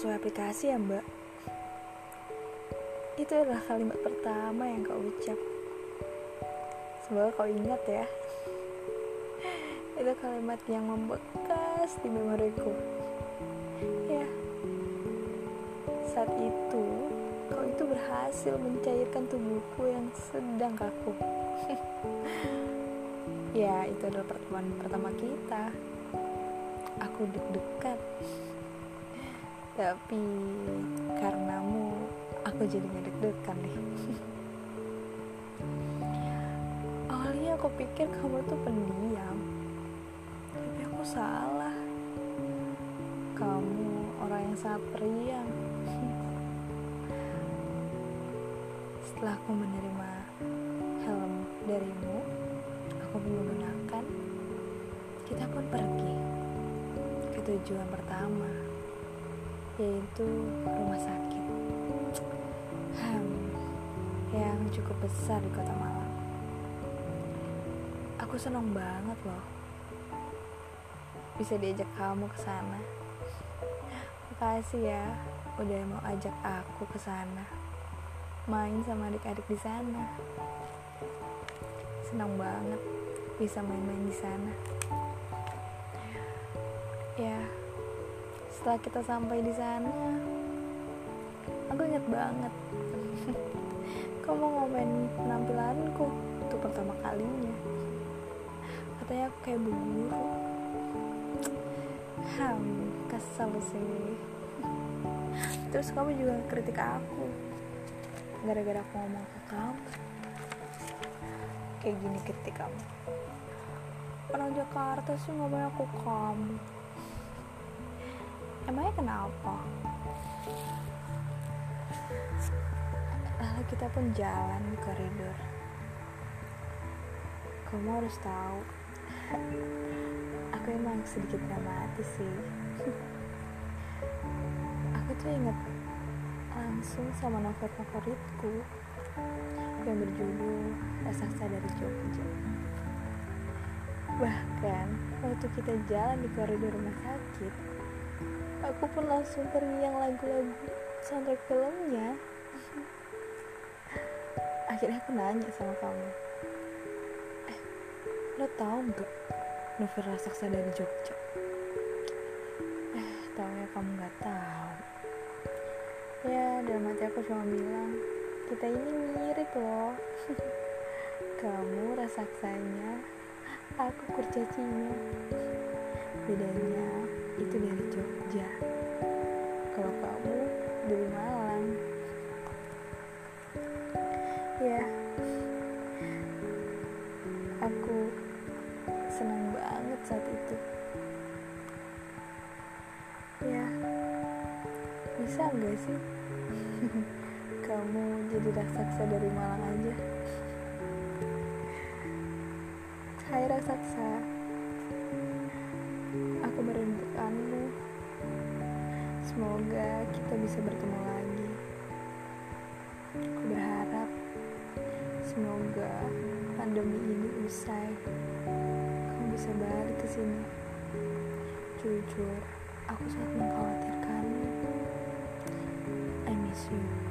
sesuai aplikasi ya mbak. Itu adalah kalimat pertama yang kau ucap. Semoga kau ingat ya. Itu kalimat yang membekas di memoriku. Ya. Saat itu kau itu berhasil mencairkan tubuhku yang sedang kaku. Ya itu adalah pertemuan pertama kita. Aku deg-degan tapi karenamu aku jadi gak deg-degan deh. Awalnya aku pikir kamu tuh pendiam. Tapi aku salah. Kamu orang yang sangat periang. Setelah aku menerima helm darimu aku menggunakan kita pun pergi ke tujuan pertama yaitu rumah sakit. Hmm, yang cukup besar di kota Malang. Aku senang banget loh. Bisa diajak kamu ke sana. Makasih ya udah mau ajak aku ke sana. Main sama adik-adik di sana. Senang banget bisa main-main di sana. Ya setelah kita sampai di sana aku inget banget. Kamu ngomen penampilanku? Untuk pertama kalinya. Katanya aku kayak berburu ham kesel sih. Terus kamu juga kritik aku. Gara-gara aku ngomong ke kamu. Kayak gini kritik kamu. Orang Jakarta sih ngomong aku kamu emangnya kenapa? Lalu kita pun jalan di koridor kamu harus tahu aku emang sedikit dramatis sih. Aku tuh inget langsung sama novel favoritku yang berjudul Raksasa dari Jogja. Bahkan waktu kita jalan di koridor rumah sakit aku pun langsung teriang lagu-lagu soundtrack filmnya. Akhirnya aku nanya sama kamu eh lo tau gak novel raksasa dari Jogja? Eh tau ya kamu nggak tahu ya dalam hati aku cuma bilang kita ini mirip loh. Kamu raksasanya aku kurcacinya bedanya itu dari Jogja. Kalau kamu dari Malang. Ya. Aku senang banget saat itu. Ya. Bisa nggak sih? Kamu jadi raksasa dari Malang aja? Hai raksasa semoga kita bisa bertemu lagi. Aku berharap semoga pandemi ini usai. Kamu bisa balik ke sini. Jujur aku sangat mengkhawatirkanmu I miss you